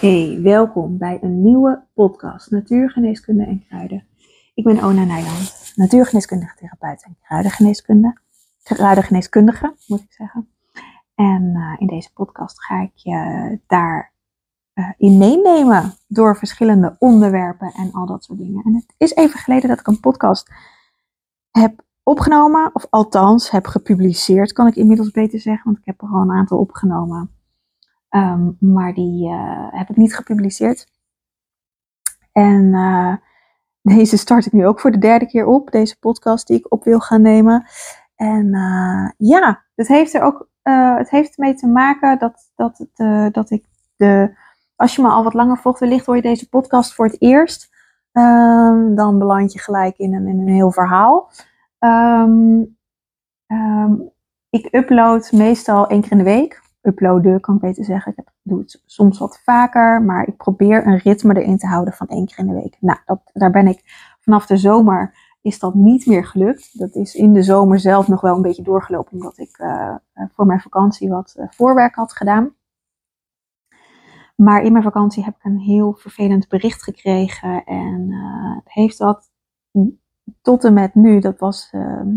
Hey, welkom bij een nieuwe podcast Natuurgeneeskunde en Kruiden. Ik ben Ona Nijland, natuurgeneeskundige therapeut en kruidengeneeskunde, kruidengeneeskundige moet ik zeggen. En uh, in deze podcast ga ik je daar uh, in meenemen door verschillende onderwerpen en al dat soort dingen. En het is even geleden dat ik een podcast heb opgenomen, of althans heb gepubliceerd, kan ik inmiddels beter zeggen, want ik heb er al een aantal opgenomen. Um, maar die uh, heb ik niet gepubliceerd. En uh, deze start ik nu ook voor de derde keer op, deze podcast die ik op wil gaan nemen. En uh, ja, het heeft er ook het heeft ermee te maken dat, dat, dat ik de. Als je me al wat langer volgt, wellicht hoor je deze podcast voor het eerst. Um, dan beland je gelijk in een, in een heel verhaal. Um, ik upload meestal één keer in de week uploaden, kan ik beter zeggen. Ik doe het soms wat vaker, maar ik probeer een ritme erin te houden van één keer in de week. Nou, dat, daar ben ik vanaf de zomer is dat niet meer gelukt. Dat is in de zomer zelf nog wel een beetje doorgelopen, omdat ik uh, voor mijn vakantie wat uh, voorwerk had gedaan. Maar in mijn vakantie heb ik een heel vervelend bericht gekregen en het heeft dat tot en met nu, dat was ehm,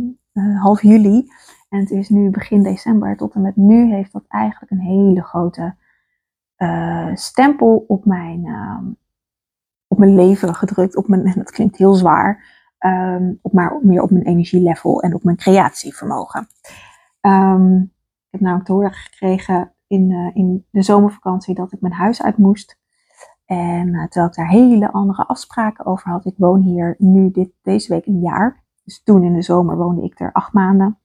half juli, en het is nu begin december. Tot en met nu heeft dat eigenlijk een hele grote uh, stempel op mijn, uh, op mijn leven gedrukt. Op mijn, en dat klinkt heel zwaar. Um, op maar meer op mijn energielevel en op mijn creatievermogen. Um, ik heb namelijk te horen gekregen in, uh, in de zomervakantie dat ik mijn huis uit moest. En terwijl ik daar hele andere afspraken over had. Ik woon hier nu dit, deze week een jaar. Dus toen in de zomer woonde ik er acht maanden.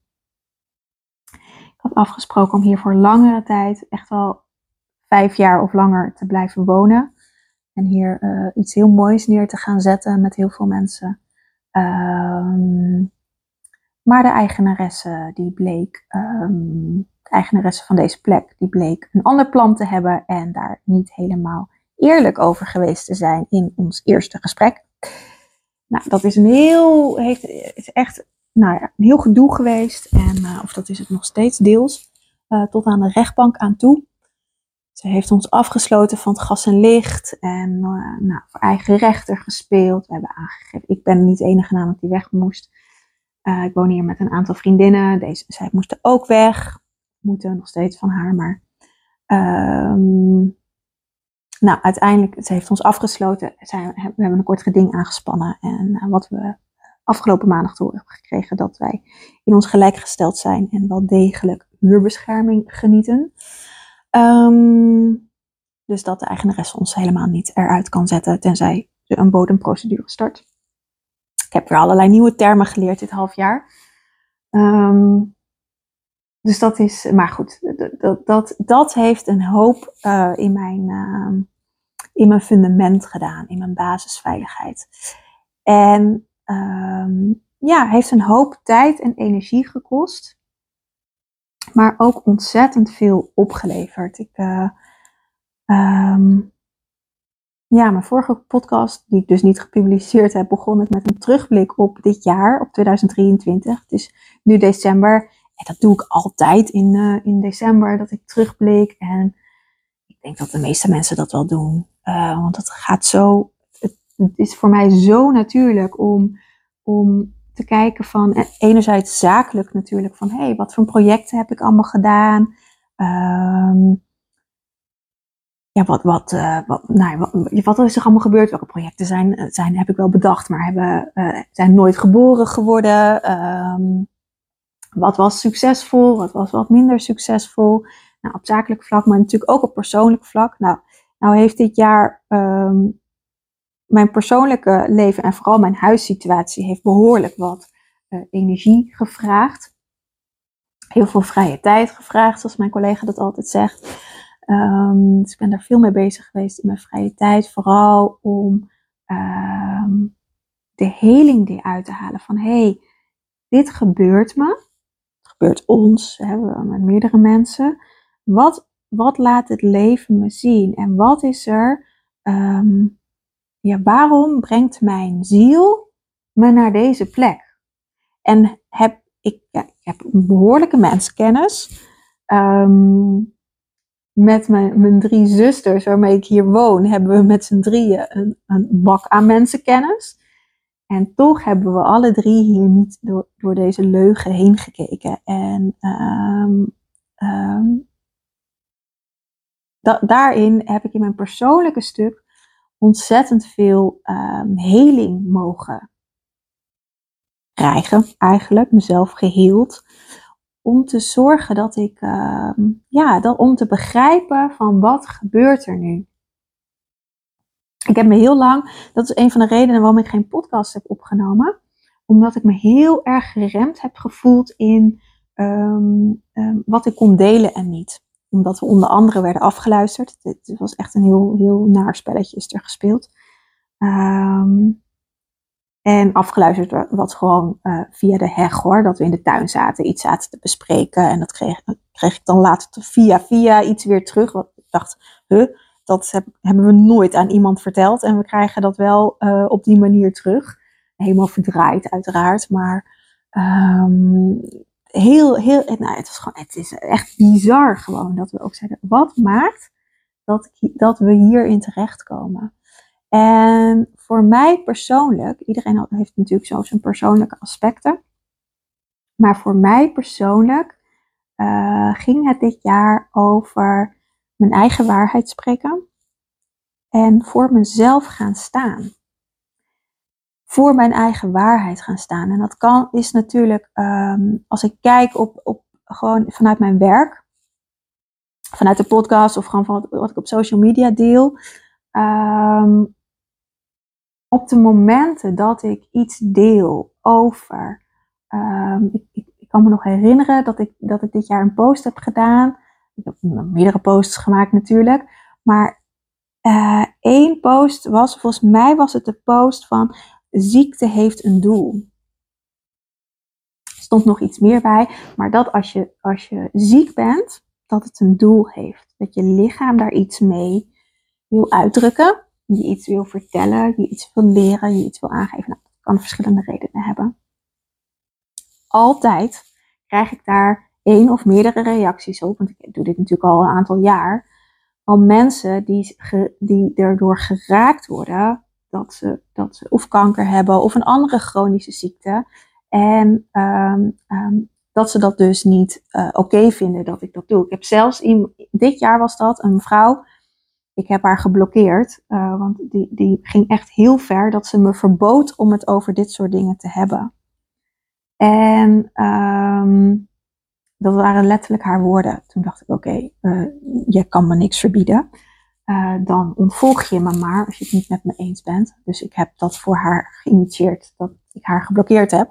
Afgesproken om hier voor langere tijd, echt wel vijf jaar of langer, te blijven wonen. En hier uh, iets heel moois neer te gaan zetten met heel veel mensen. Um, maar de eigenaresse, die bleek, um, de eigenaresse van deze plek, die bleek een ander plan te hebben en daar niet helemaal eerlijk over geweest te zijn in ons eerste gesprek. Nou, dat is een heel, heeft, is echt nou ja, een heel gedoe geweest. En, uh, of dat is het nog steeds deels. Uh, tot aan de rechtbank aan toe. Ze heeft ons afgesloten van het gas en licht. En uh, nou, voor eigen rechter gespeeld. We hebben aangegeven. Ik ben niet de enige namelijk die weg moest. ik woon hier met een aantal vriendinnen. Deze, zij moesten ook weg. Moeten nog steeds van haar. Maar um, nou, uiteindelijk, ze heeft ons afgesloten. Zij, we hebben een kort geding aangespannen. En wat we afgelopen maandag te horen gekregen dat wij in ons gelijkgesteld zijn en wel degelijk huurbescherming genieten. Um, dus dat de eigenaresse ons helemaal niet eruit kan zetten tenzij ze een bodemprocedure start. Ik heb weer allerlei nieuwe termen geleerd dit half jaar. Um, dus dat is, maar goed, dat, dat, dat heeft een hoop uh, in, mijn, uh, in mijn fundament gedaan, in mijn basisveiligheid. En um, ja, heeft een hoop tijd en energie gekost. Maar ook ontzettend veel opgeleverd. Ik, uh, um, ja, mijn vorige podcast, die ik dus niet gepubliceerd heb, begon ik met een terugblik op dit jaar, op 2023. Het is nu december. En dat doe ik altijd in, uh, in december, dat ik terugblik. En ik denk dat de meeste mensen dat wel doen. Uh, want het gaat zo het is voor mij zo natuurlijk om, om te kijken van, eh, enerzijds zakelijk natuurlijk, van hé, hey, wat voor projecten heb ik allemaal gedaan? Um, ja, wat, wat, uh, wat, nou, wat, wat, is er allemaal gebeurd? Welke projecten zijn, eh, zijn, heb ik wel bedacht, maar hebben, zijn nooit geboren geworden? Um, wat was succesvol? Wat was wat minder succesvol? Nou, op zakelijk vlak, maar natuurlijk ook op persoonlijk vlak. Nou, nou heeft dit jaar um, mijn persoonlijke leven en vooral mijn huissituatie heeft behoorlijk wat uh, energie gevraagd. Heel veel vrije tijd gevraagd, zoals mijn collega dat altijd zegt. Um, dus ik ben daar veel mee bezig geweest in mijn vrije tijd. Vooral om um, de heling eruit te halen. Van hé, hey, dit gebeurt me. Het gebeurt ons, hè, met meerdere mensen. Wat, wat laat het leven me zien? En wat is er um, ja, waarom brengt mijn ziel me naar deze plek? En heb ik, ik heb een behoorlijke menskennis. Um, met mijn, mijn drie zusters waarmee ik hier woon, hebben we met z'n drieën een, een bak aan mensenkennis. En toch hebben we alle drie hier niet door, door deze leugen heen gekeken. En um, um, daarin heb ik in mijn persoonlijke stuk ontzettend veel um, heling mogen krijgen, eigenlijk, mezelf geheeld. Om te zorgen dat ik, ja, dat, om te begrijpen van wat gebeurt er nu. Ik heb me heel lang, dat is een van de redenen waarom ik geen podcast heb opgenomen, omdat ik me heel erg geremd heb gevoeld in um, wat ik kon delen en niet. Omdat we onder andere werden afgeluisterd. Het was echt een heel, heel naar spelletje is er gespeeld. Um, en afgeluisterd was gewoon uh, via de heg hoor. Dat we in de tuin zaten, iets zaten te bespreken. En dat kreeg, kreeg ik dan later via via iets weer terug. Want ik dacht, huh, dat heb, hebben we nooit aan iemand verteld. En we krijgen dat wel uh, op die manier terug. Helemaal verdraaid, uiteraard. Maar um, heel, heel, nou, het, was gewoon, het is echt bizar gewoon dat we ook zeiden: wat maakt dat, dat we hierin terechtkomen? En voor mij persoonlijk, iedereen heeft natuurlijk zo zijn persoonlijke aspecten. Maar voor mij persoonlijk uh, ging het dit jaar over mijn eigen waarheid spreken en voor mezelf gaan staan. Voor mijn eigen waarheid gaan staan. En dat kan, is natuurlijk, um, als ik kijk op, op gewoon vanuit mijn werk, vanuit de podcast of gewoon van wat, ik op social media deel. Um, op de momenten dat ik iets deel over. Um, ik, ik, kan me nog herinneren dat ik, dat ik dit jaar een post heb gedaan ik heb meerdere posts gemaakt natuurlijk. Maar uh, één post was, volgens mij was het de post van ziekte heeft een doel. Er stond nog iets meer bij, maar dat als je, als je ziek bent, dat het een doel heeft. Dat je lichaam daar iets mee wil uitdrukken, je iets wil vertellen, je iets wil leren, je iets wil aangeven. Nou, dat kan verschillende redenen hebben. Altijd krijg ik daar één of meerdere reacties op, want ik doe dit natuurlijk al een aantal jaar, van mensen die, die erdoor geraakt worden dat ze, dat ze of kanker hebben of een andere chronische ziekte. En um, um, dat ze dat dus niet uh, oké vinden dat ik dat doe. Ik heb zelfs, in, dit jaar was dat, een vrouw, ik heb haar geblokkeerd, uh, want die, die ging echt heel ver dat ze me verbood om het over dit soort dingen te hebben. En um, dat waren letterlijk haar woorden. Toen dacht ik, oké, okay, uh, je kan me niks verbieden. Uh, dan ontvolg je me maar als je het niet met me eens bent. Dus ik heb dat voor haar geïnitieerd, dat ik haar geblokkeerd heb.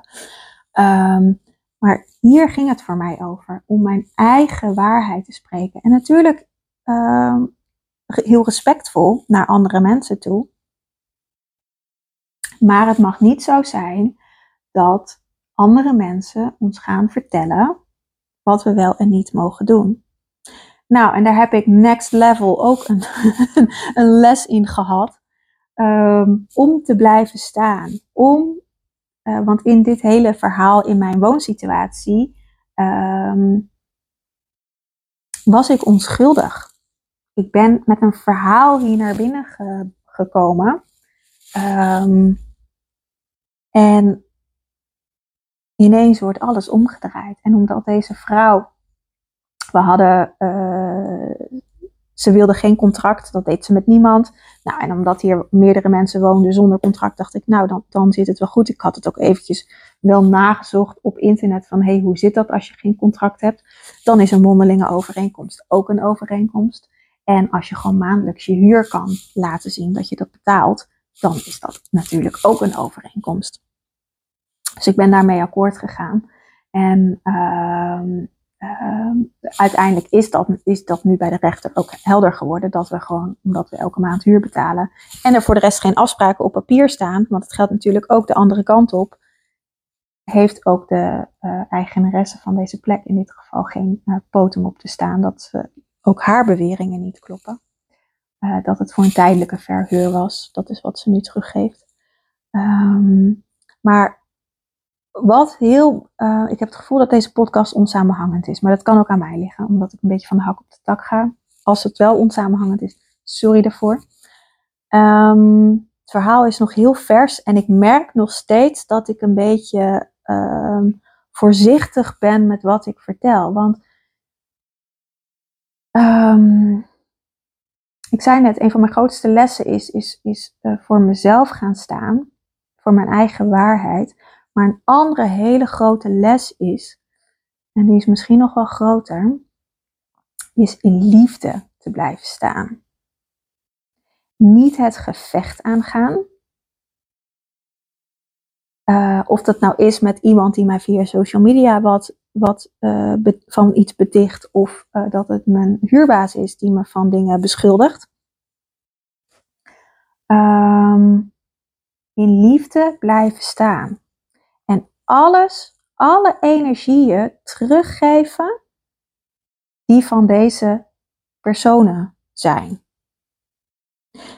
Um, maar hier ging het voor mij over, om mijn eigen waarheid te spreken. En natuurlijk uh, heel respectvol naar andere mensen toe. Maar het mag niet zo zijn dat andere mensen ons gaan vertellen wat we wel en niet mogen doen. Nou, en daar heb ik next level ook een, een les in gehad. Um, om te blijven staan. Om, uh, want in dit hele verhaal, in mijn woonsituatie, um, was ik onschuldig. Ik ben met een verhaal hier naar binnen ge gekomen. Um, en ineens wordt alles omgedraaid. En omdat deze vrouw, we hadden, uh, ze wilde geen contract, dat deed ze met niemand. Nou, en omdat hier meerdere mensen woonden zonder contract, dacht ik, nou, dan, dan zit het wel goed. Ik had het ook eventjes wel nagezocht op internet van, hey, hoe zit dat als je geen contract hebt? Dan is een mondelinge overeenkomst ook een overeenkomst. En als je gewoon maandelijks je huur kan laten zien dat je dat betaalt, dan is dat natuurlijk ook een overeenkomst. Dus ik ben daarmee akkoord gegaan. En uh, uh, uiteindelijk is dat, is dat nu bij de rechter ook helder geworden. Dat we gewoon, omdat we elke maand huur betalen. En er voor de rest geen afspraken op papier staan. Want het geldt natuurlijk ook de andere kant op. Heeft ook de uh, eigenaresse van deze plek in dit geval geen uh, op te staan. Dat ook haar beweringen niet kloppen. Uh, dat het voor een tijdelijke verhuur was. Dat is wat ze nu teruggeeft. Um, maar wat heel, uh, ik heb het gevoel dat deze podcast onsamenhangend is. Maar dat kan ook aan mij liggen, omdat ik een beetje van de hak op de tak ga. als het wel onsamenhangend is, sorry daarvoor. Ehm, het verhaal is nog heel vers en ik merk nog steeds dat ik een beetje ehm, voorzichtig ben met wat ik vertel. Want ehm, ik zei net, een van mijn grootste lessen is, is, is uh, voor mezelf gaan staan, voor mijn eigen waarheid. Maar een andere hele grote les is, en die is misschien nog wel groter, is in liefde te blijven staan. Niet het gevecht aangaan. Uh, of dat nou is met iemand die mij via social media wat, wat uh, van iets beticht, of uh, dat het mijn huurbaas is die me van dingen beschuldigt. Um, in liefde blijven staan. Alles, alle energieën teruggeven die van deze personen zijn.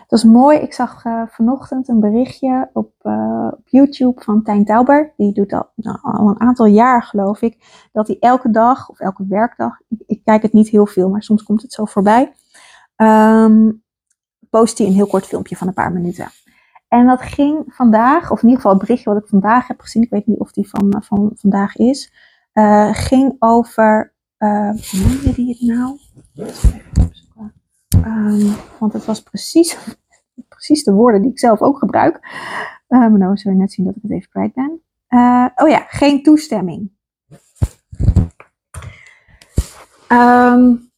Dat is mooi. Ik zag uh, vanochtend een berichtje op, uh, op, YouTube van Tijn Tauber. Die doet dat nou, al een aantal jaar, geloof ik. Dat hij elke dag of elke werkdag, ik, ik kijk het niet heel veel, maar soms komt het zo voorbij. Um, post hij een heel kort filmpje van een paar minuten. En dat ging vandaag, of in ieder geval het berichtje wat ik vandaag heb gezien, ik weet niet of die van, van vandaag is, uh, ging over, uh, hoe noemde die het nou? Um, want het was precies, precies de woorden die ik zelf ook gebruik. Maar nou zullen we net zien dat ik het even kwijt ben. Oh ja, geen toestemming. Um,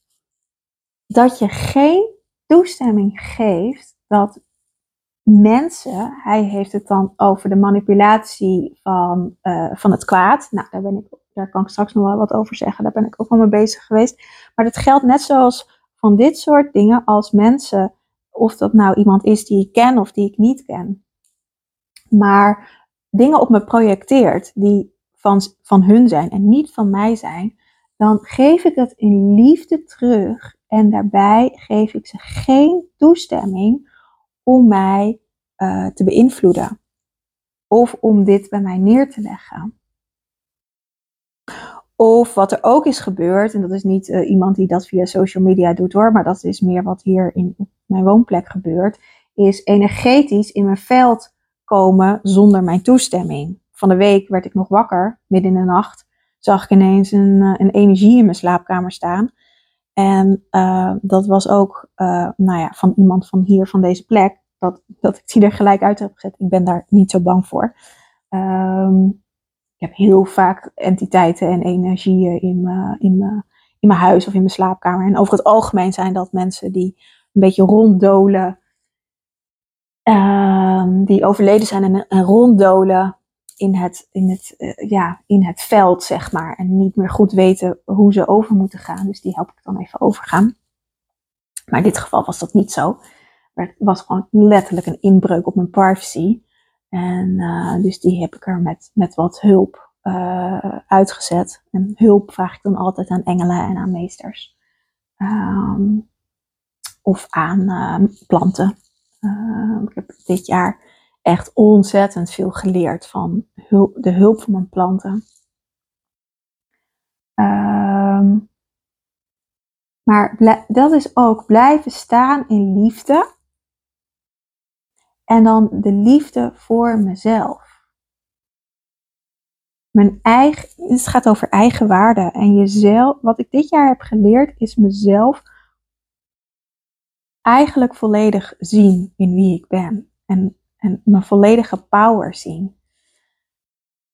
dat je geen toestemming geeft dat mensen, hij heeft het dan over de manipulatie van, uh, van het kwaad. Nou, daar, ben ik, daar kan ik straks nog wel wat over zeggen. Daar ben ik ook al mee bezig geweest. Maar dat geldt net zoals van dit soort dingen als mensen, of dat nou iemand is die ik ken of die ik niet ken, maar dingen op me projecteert die van, van hun zijn en niet van mij zijn, dan geef ik het in liefde terug en daarbij geef ik ze geen toestemming om mij uh, te beïnvloeden of om dit bij mij neer te leggen. Of wat er ook is gebeurd, en dat is niet uh, iemand die dat via social media doet hoor, maar dat is meer wat hier in mijn woonplek gebeurt, is energetisch in mijn veld komen zonder mijn toestemming. Van de week werd ik nog wakker, midden in de nacht, zag ik ineens een, uh, een energie in mijn slaapkamer staan. En uh, dat was ook nou ja, van iemand van hier, van deze plek, dat, dat ik die er gelijk uit heb gezet. Ik ben daar niet zo bang voor. Um, ik heb heel vaak entiteiten en energieën in mijn, in, in mijn huis of in mijn slaapkamer. En over het algemeen zijn dat mensen die een beetje ronddolen. Uh, die overleden zijn en ronddolen in het, in, het, uh, ja, in het veld, zeg maar. En niet meer goed weten hoe ze over moeten gaan. Dus die help ik dan even overgaan. Maar in dit geval was dat niet zo. Het was gewoon letterlijk een inbreuk op mijn privacy. En uh, dus die heb ik er met, met wat hulp uh, uitgezet. En hulp vraag ik dan altijd aan engelen en aan meesters. Um, of aan planten. Uh, ik heb dit jaar echt ontzettend veel geleerd van de hulp van mijn planten. Um, maar dat is ook blijven staan in liefde. En dan de liefde voor mezelf. Mijn eigen, het gaat over eigen waarde. En jezelf, wat ik dit jaar heb geleerd, is mezelf eigenlijk volledig zien in wie ik ben. En, en mijn volledige power zien.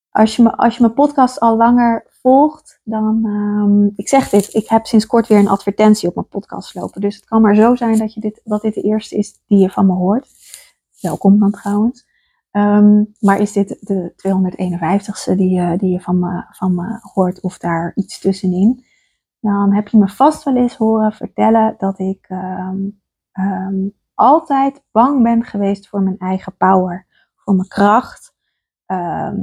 Als je, me, als je mijn podcast al langer volgt, dan. Um, ik zeg dit, ik heb sinds kort weer een advertentie op mijn podcast lopen. Dus het kan maar zo zijn dat, je dit, dat dit de eerste is die je van me hoort. Welkom dan trouwens. Um, maar is dit de 251ste die, die je van me, van me hoort of daar iets tussenin? Dan heb je me vast wel eens horen vertellen dat ik um, altijd bang ben geweest voor mijn eigen power, voor mijn kracht.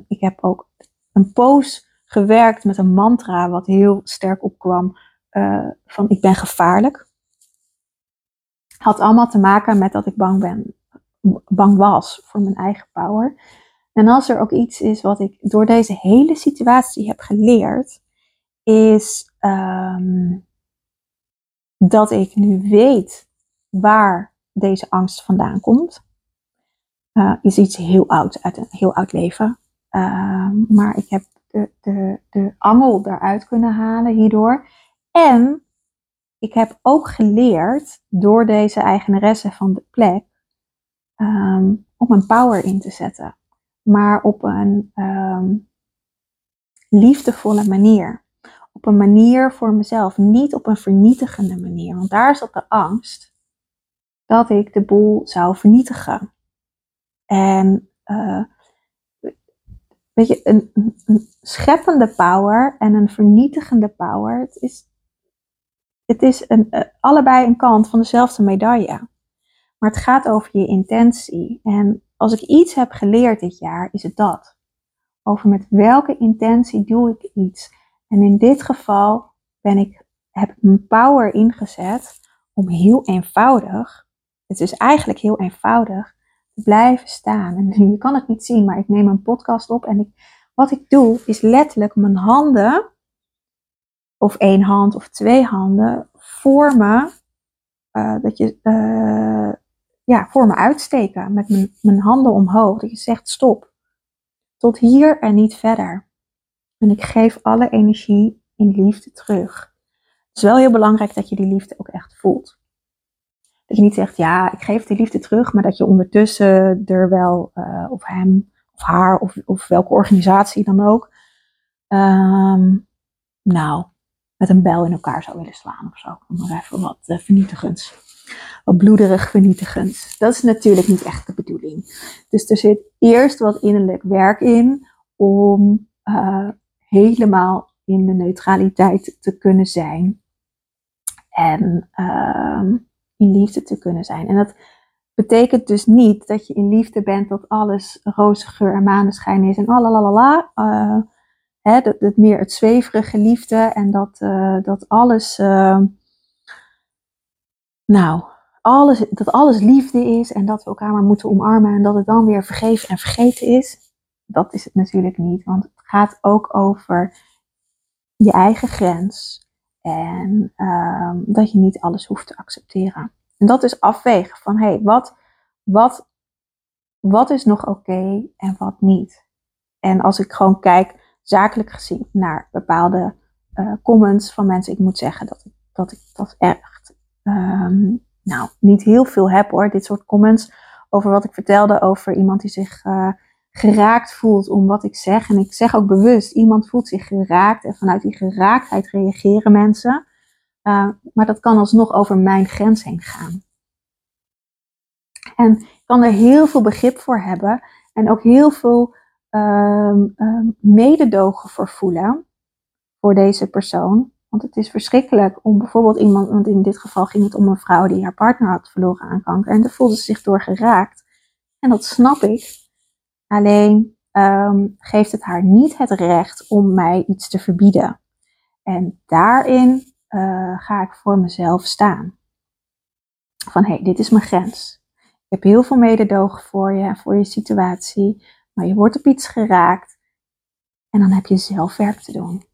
ik heb ook een poos gewerkt met een mantra wat heel sterk opkwam uh, van ik ben gevaarlijk. Had allemaal te maken met dat ik bang ben bang was voor mijn eigen power. En als er ook iets is wat ik door deze hele situatie heb geleerd, is um, dat ik nu weet waar deze angst vandaan komt, uh, is iets heel oud, uit een heel oud leven. Uh, maar ik heb de, de, de angel eruit kunnen halen hierdoor. En ik heb ook geleerd door deze eigenaresse van de plek um, om een power in te zetten. Maar op een um, liefdevolle manier. Op een manier voor mezelf, niet op een vernietigende manier. Want daar zat de angst dat ik de boel zou vernietigen. En uh, weet je, een, scheppende power en een vernietigende power, het is, het is een, uh, allebei een kant van dezelfde medaille. Maar het gaat over je intentie. En als ik iets heb geleerd dit jaar, is het dat. Over met welke intentie doe ik iets. En in dit geval ben ik, heb ik mijn power ingezet om heel eenvoudig, het is eigenlijk heel eenvoudig, te blijven staan. En je kan het niet zien, maar ik neem een podcast op en ik, wat ik doe is letterlijk mijn handen, of één hand of twee handen, vormen, uh, dat je, uh, ja, voor me uitsteken met mijn, mijn handen omhoog. Dat je zegt stop. Tot hier en niet verder. En ik geef alle energie in liefde terug. Het is wel heel belangrijk dat je die liefde ook echt voelt. Dat je niet zegt, ja, ik geef die liefde terug, maar dat je ondertussen er wel, uh, of hem, of haar, of, of welke organisatie dan ook, um, nou, met een bel in elkaar zou willen slaan of zo. Om maar even wat uh, vernietigends wat bloederig vernietigend. Dat is natuurlijk niet echt de bedoeling. Dus er zit eerst wat innerlijk werk in om uh, helemaal in de neutraliteit te kunnen zijn. En uh, in liefde te kunnen zijn. En dat betekent dus niet dat je in liefde bent dat alles roze geur en maneschijn is en alalalala. Uh, hè, dat, dat meer het zweverige liefde en dat, uh, dat alles nou, alles, dat alles liefde is en dat we elkaar maar moeten omarmen en dat het dan weer vergeven en vergeten is. Dat is het natuurlijk niet, want het gaat ook over je eigen grens en um, dat je niet alles hoeft te accepteren. En dat is afwegen van, hé, hey, wat, wat, wat is nog oké en wat niet? En als ik gewoon kijk, zakelijk gezien, naar bepaalde uh, comments van mensen, ik moet zeggen dat ik dat, ik dat echt um, nou, niet heel veel heb hoor, dit soort comments over wat ik vertelde over iemand die zich uh, geraakt voelt om wat ik zeg. En ik zeg ook bewust, iemand voelt zich geraakt en vanuit die geraaktheid reageren mensen. Uh, maar dat kan alsnog over mijn grens heen gaan. En ik kan er heel veel begrip voor hebben en ook heel veel uh, mededogen voor voelen voor deze persoon. Want het is verschrikkelijk om bijvoorbeeld iemand, want in dit geval ging het om een vrouw die haar partner had verloren aan kanker. En daar voelde ze zich door geraakt. En dat snap ik. Alleen um, geeft het haar niet het recht om mij iets te verbieden. En daarin uh, ga ik voor mezelf staan. Van hé, hey, dit is mijn grens. Ik heb heel veel mededogen voor je en voor je situatie. Maar je wordt op iets geraakt. En dan heb je zelf werk te doen.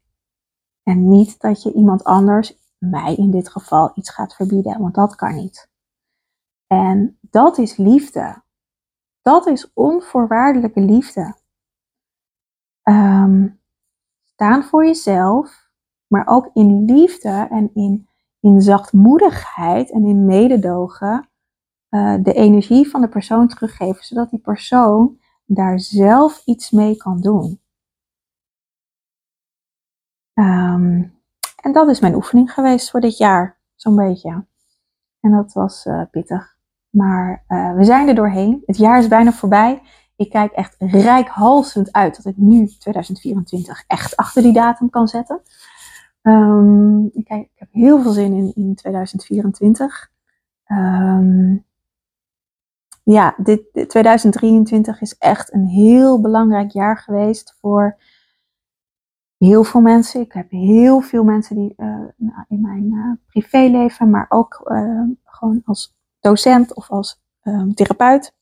En niet dat je iemand anders, mij in dit geval, iets gaat verbieden, want dat kan niet. En dat is liefde. Dat is onvoorwaardelijke liefde. Um, staan voor jezelf, maar ook in liefde en in, in zachtmoedigheid en in mededogen uh, de energie van de persoon teruggeven, zodat die persoon daar zelf iets mee kan doen. Um, en dat is mijn oefening geweest voor dit jaar, zo'n beetje. En dat was uh, pittig. Maar uh, we zijn er doorheen. Het jaar is bijna voorbij. Ik kijk echt rijkhalsend uit dat ik nu 2024 echt achter die datum kan zetten. Um, ik, kijk, ik heb heel veel zin in, in 2024. Um, ehm, ja, dit, dit 2023 is echt een heel belangrijk jaar geweest voor heel veel mensen. Ik heb heel veel mensen die uh, in mijn uh, privéleven, maar ook gewoon als docent of als ehm, therapeut,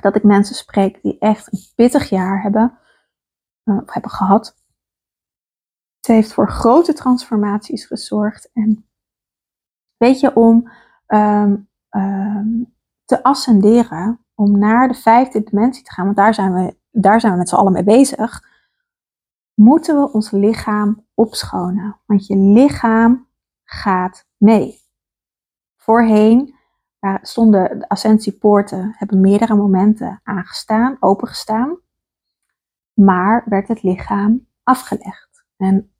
dat ik mensen spreek die echt een pittig jaar hebben, of hebben gehad. Het heeft voor grote transformaties gezorgd en Weet je, om ehm, ehm, te ascenderen, om naar de vijfde dimensie te gaan, want daar zijn we, daar zijn we met z'n allen mee bezig, moeten we ons lichaam opschonen. Want je lichaam gaat mee. Voorheen stonden de ascensiepoorten, hebben meerdere momenten aangestaan, opengestaan, maar werd het lichaam afgelegd en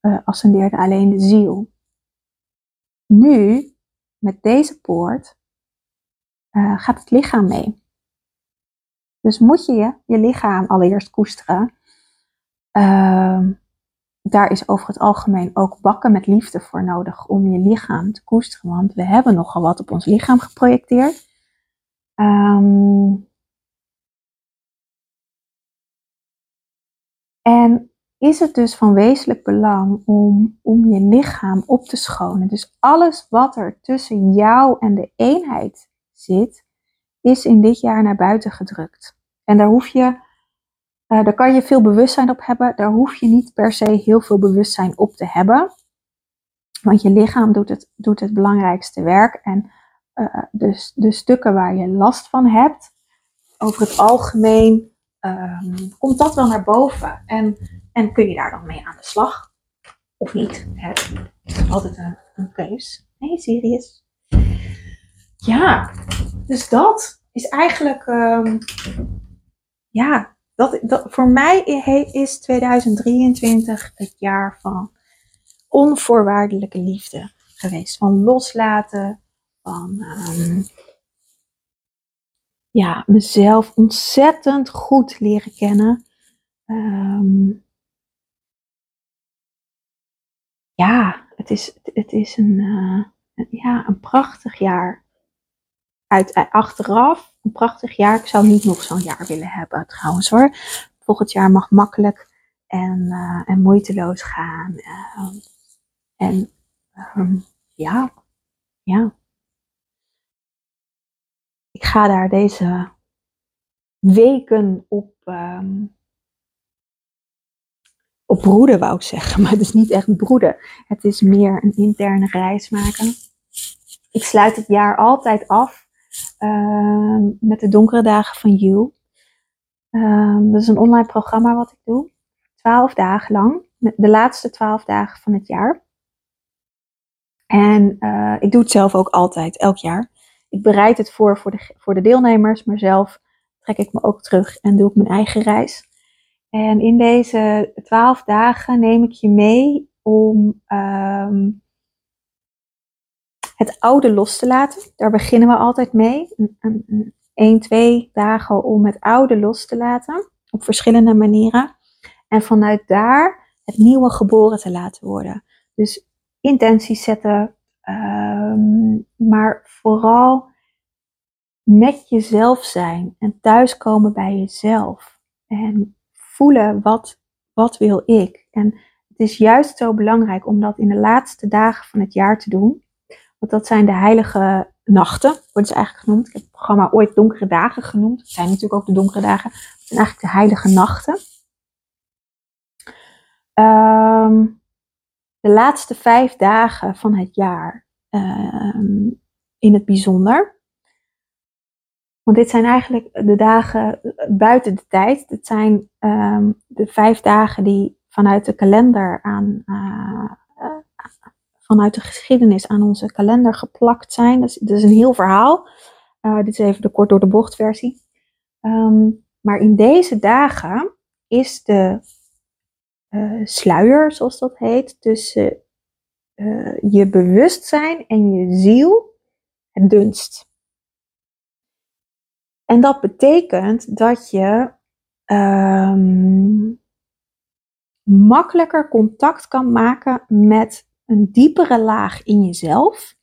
uh, ascendeerde alleen de ziel. Nu, met deze poort, uh, gaat het lichaam mee. Dus moet je je, je lichaam allereerst koesteren. Uh, daar is over het algemeen ook bakken met liefde voor nodig om je lichaam te koesteren. Want we hebben nogal wat op ons lichaam geprojecteerd. Um, en is het dus van wezenlijk belang om, om je lichaam op te schonen. Dus alles wat er tussen jou en de eenheid zit, is in dit jaar naar buiten gedrukt. En daar hoef je, uh, daar kan je veel bewustzijn op hebben. Daar hoef je niet per se heel veel bewustzijn op te hebben. Want je lichaam doet het, doet het belangrijkste werk. En uh, dus de stukken waar je last van hebt, over het algemeen um, komt dat wel naar boven. En, en kun je daar dan mee aan de slag? Of niet? Het is altijd een, keus. Nee, Sirius. Ja, dus dat is eigenlijk, um, ja, dat, voor mij is 2023 het jaar van onvoorwaardelijke liefde geweest. Van loslaten, van um, ja, mezelf ontzettend goed leren kennen. Um, ja, het is, het is een, uh, ja, een prachtig jaar. Uit, uit, achteraf, een prachtig jaar. Ik zou niet nog zo'n jaar willen hebben trouwens hoor. Volgend jaar mag makkelijk en, uh, en moeiteloos gaan. Uh, en um, ja, ja ik ga daar deze weken op, um, op broeden, wou ik zeggen. Maar het is niet echt broeden. Het is meer een interne reis maken. Ik sluit het jaar altijd af uh, met de donkere dagen van You. Um, dat is een online programma wat ik doe. Twaalf dagen lang. De laatste twaalf dagen van het jaar. En uh, ik doe het zelf ook altijd, elk jaar ik bereid het voor voor de, voor de deelnemers, maar zelf trek ik me ook terug en doe ik mijn eigen reis. En in deze twaalf dagen neem ik je mee om um, het oude los te laten. Daar beginnen we altijd mee. Een, een, twee dagen om het oude los te laten. Op verschillende manieren. En vanuit daar het nieuwe geboren te laten worden. Dus intenties zetten, Um, maar vooral met jezelf zijn en thuiskomen bij jezelf. En voelen wat, wat wil ik. En het is juist zo belangrijk om dat in de laatste dagen van het jaar te doen. Want dat zijn de heilige nachten, wordt ze eigenlijk genoemd. Ik heb het programma ooit donkere dagen genoemd. Het zijn natuurlijk ook de donkere dagen. Het zijn eigenlijk de heilige nachten. Um, de laatste vijf dagen van het jaar um, in het bijzonder. Want dit zijn eigenlijk de dagen buiten de tijd. Dit zijn um, de vijf dagen die vanuit de kalender aan, uh, vanuit de geschiedenis aan onze kalender geplakt zijn. Dat is een heel verhaal. Uh, dit is even de kort door de bocht versie. Um, maar in deze dagen is de uh, sluier, zoals dat heet, tussen uh, je bewustzijn en je ziel het dunst. En dat betekent dat je um, makkelijker contact kan maken met een diepere laag in jezelf.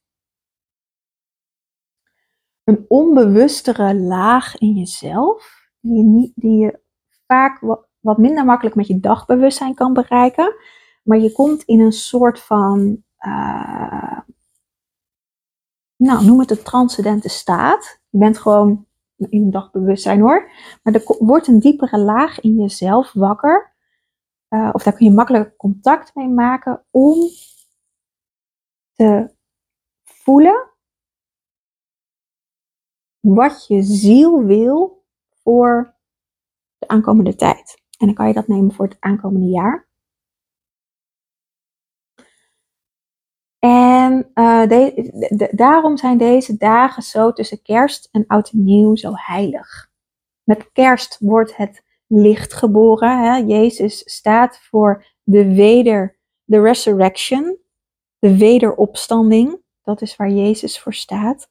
Een onbewustere laag in jezelf, die je, niet, die je vaak wat, minder makkelijk met je dagbewustzijn kan bereiken. Maar je komt in een soort van, uh, nou noem het een transcendente staat. Je bent gewoon in dagbewustzijn hoor. Maar er wordt een diepere laag in jezelf wakker. Uh, of daar kun je makkelijk contact mee maken om te voelen wat je ziel wil voor de aankomende tijd. En dan kan je dat nemen voor het aankomende jaar. En uh, daarom zijn deze dagen zo tussen kerst en oud en nieuw zo heilig. Met kerst wordt het licht geboren. Hè? Jezus staat voor de weder, de resurrection, de wederopstanding. Dat is waar Jezus voor staat.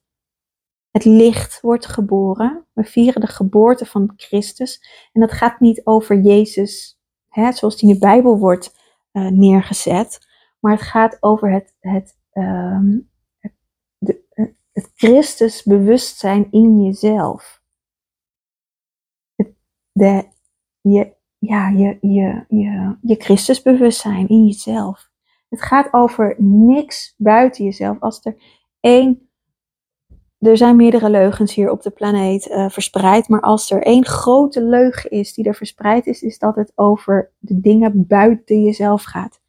Het licht wordt geboren. We vieren de geboorte van Christus. En dat gaat niet over Jezus, hè, zoals die in de Bijbel wordt uh, neergezet. Maar het gaat over het, het, um, het, de, het Christusbewustzijn in jezelf. De, je, ja, je, je, je, je Christusbewustzijn in jezelf. Het gaat over niks buiten jezelf. Als er één er zijn meerdere leugens hier op de planeet uh, verspreid. Maar als er één grote leugen is die er verspreid is, is dat het over de dingen buiten jezelf gaat.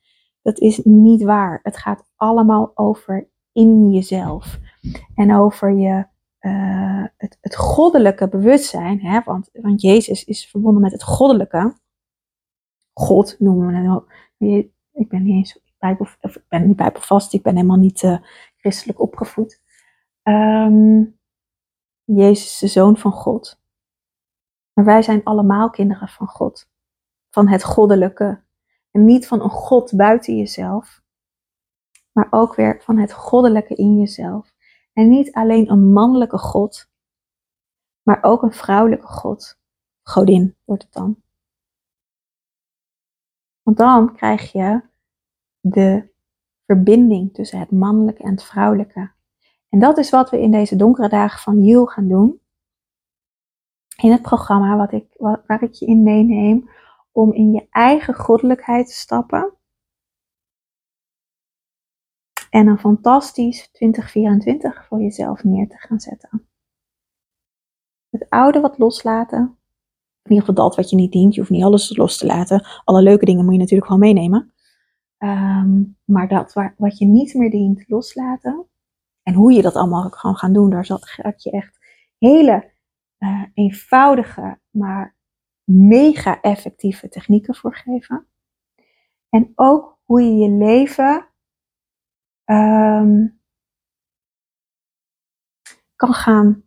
Dat is niet waar. Het gaat allemaal over in jezelf. En over je, uh, het, het goddelijke bewustzijn. Hè? Want, want Jezus is verbonden met het goddelijke. God noemen we het. Ik ben niet eens bijbel, ik ben niet bijbelvast. Ik ben helemaal niet uh, christelijk opgevoed. Um, Jezus, de Zoon van God. Maar wij zijn allemaal kinderen van God. Van het goddelijke. En niet van een God buiten jezelf. Maar ook weer van het goddelijke in jezelf. En niet alleen een mannelijke God. Maar ook een vrouwelijke God. Godin wordt het dan. Want dan krijg je de verbinding tussen het mannelijke en het vrouwelijke. En dat is wat we in deze donkere dagen van Jul gaan doen. In het programma wat ik, waar ik je in meeneem om in je eigen goddelijkheid te stappen. En een fantastisch 2024 voor jezelf neer te gaan zetten. Het oude wat loslaten. In ieder geval dat wat je niet dient. Je hoeft niet alles los te laten. Alle leuke dingen moet je natuurlijk gewoon meenemen. Ehm, maar dat wat je niet meer dient, loslaten. En hoe je dat allemaal gewoon gaan doen, daar zal ik je echt hele uh, eenvoudige, maar mega effectieve technieken voor geven. En ook hoe je je leven um, kan gaan,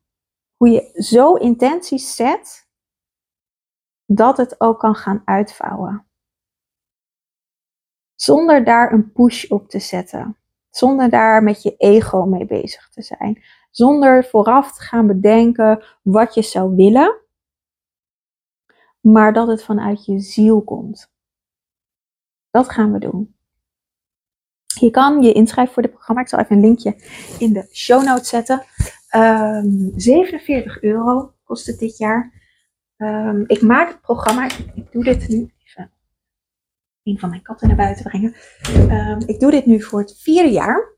hoe je zo intenties zet dat het ook kan gaan uitvouwen. Zonder daar een push op te zetten. Zonder daar met je ego mee bezig te zijn. Zonder vooraf te gaan bedenken wat je zou willen. Maar dat het vanuit je ziel komt. Dat gaan we doen. Je kan je inschrijven voor dit programma. Ik zal even een linkje in de show notes zetten. Um, ehm, 47 euro kost het dit jaar. Um, ik maak het programma. Ik doe dit nu een van mijn katten naar buiten brengen. Um, ik doe dit nu voor het vierde jaar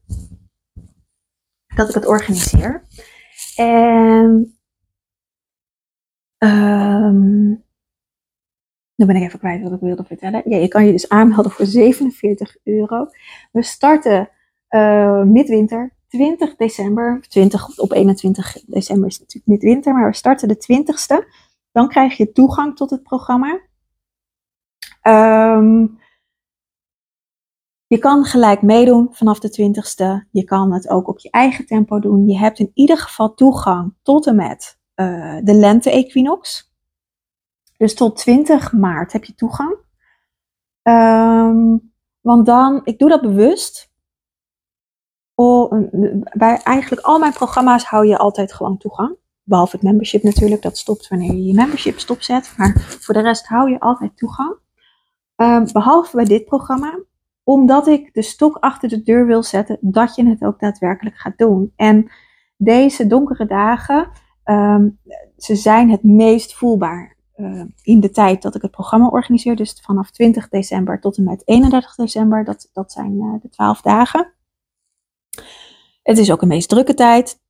dat ik het organiseer. En um, nu ben ik even kwijt wat ik wilde vertellen. Ja, je kan je dus aanmelden voor 47 euro. We starten uh, midwinter, 20 december. 20 op 21 december is natuurlijk midwinter, maar we starten de 20ste. Dan krijg je toegang tot het programma. Um, je kan gelijk meedoen vanaf de 20ste. Je kan het ook op je eigen tempo doen. Je hebt in ieder geval toegang tot en met uh, de lente-equinox. Dus tot 20 maart heb je toegang. Um, want dan, ik doe dat bewust. Oh, bij eigenlijk al mijn programma's hou je altijd gewoon toegang. Behalve het membership natuurlijk, dat stopt wanneer je je membership stopzet. Maar voor de rest hou je altijd toegang. Um, behalve bij dit programma omdat ik de stok achter de deur wil zetten dat je het ook daadwerkelijk gaat doen. En deze donkere dagen, um, ze zijn het meest voelbaar uh, in de tijd dat ik het programma organiseer. Dus vanaf 20 december tot en met 31 december, dat, dat zijn uh, de 12 dagen. Het is ook een meest drukke tijd.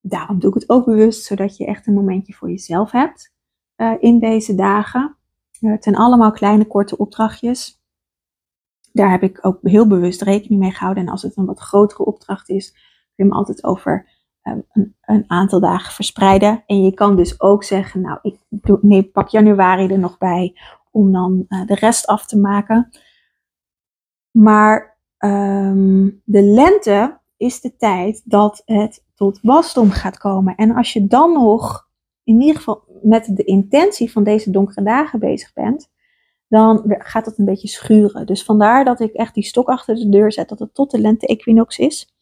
Daarom doe ik het ook bewust, zodat je echt een momentje voor jezelf hebt uh, in deze dagen. Het zijn allemaal kleine, korte opdrachtjes daar heb ik ook heel bewust rekening mee gehouden. En als het een wat grotere opdracht is, je hem altijd over ehm, een, een, aantal dagen verspreiden. En je kan dus ook zeggen, nou, ik doe, nee, pak januari er nog bij om dan uh, de rest af te maken. Maar um, de lente is de tijd dat het tot wasdom gaat komen. En als je dan nog in ieder geval met de intentie van deze donkere dagen bezig bent, dan gaat het een beetje schuren. Dus vandaar dat ik echt die stok achter de deur zet, dat het tot de lente-equinox is.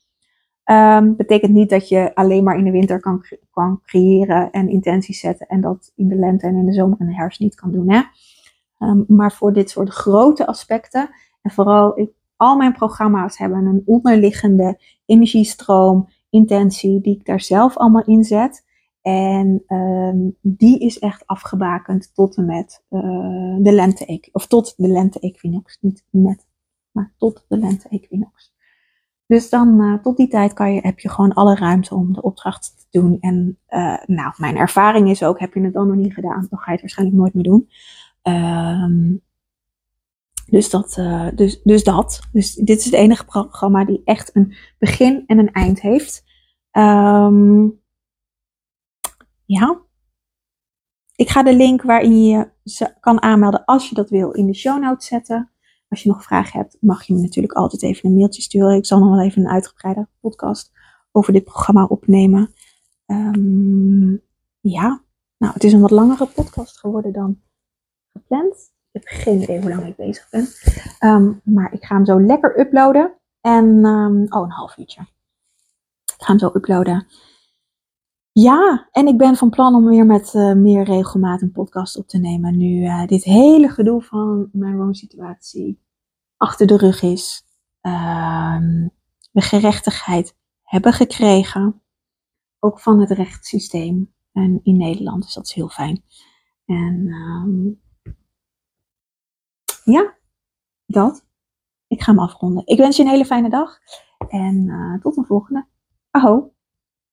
Um, betekent niet dat je alleen maar in de winter kan, kan creëren en intenties zetten en dat in de lente en in de zomer en de herfst niet kan doen. Hè? Um, maar voor dit soort grote aspecten en vooral ik, al mijn programma's hebben een onderliggende energiestroom, intentie die ik daar zelf allemaal in zet. En um, die is echt afgebakend tot en met uh, de lente of tot de lente equinox, niet met, maar tot de lente equinox. Dus dan uh, tot die tijd kan je, heb je gewoon alle ruimte om de opdracht te doen. En uh, nou, mijn ervaring is ook, heb je het dan nog niet gedaan, dan ga je het waarschijnlijk nooit meer doen. Um, dus dat, dus, dus dat. Dus dit is het enige programma die echt een begin en een eind heeft. Um, ja. Ik ga de link waarin je je kan aanmelden als je dat wil in de show notes zetten. Als je nog vragen hebt, mag je me natuurlijk altijd even een mailtje sturen. Ik zal nog wel even een uitgebreide podcast over dit programma opnemen. Um, ja, nou, het is een wat langere podcast geworden dan gepland. Ik heb geen idee hoe lang ik bezig ben. Um, maar ik ga hem zo lekker uploaden. En, um, oh, een half uurtje. Ik ga hem zo uploaden. Ja, en ik ben van plan om weer met uh, meer regelmaat een podcast op te nemen. Nu uh, dit hele gedoe van mijn woonsituatie achter de rug is. Um, we gerechtigheid hebben gekregen. Ook van het rechtssysteem en in Nederland. Dus dat is heel fijn. En um, ja, dat. Ik ga hem afronden. Ik wens je een hele fijne dag. En uh, tot een volgende. Aho.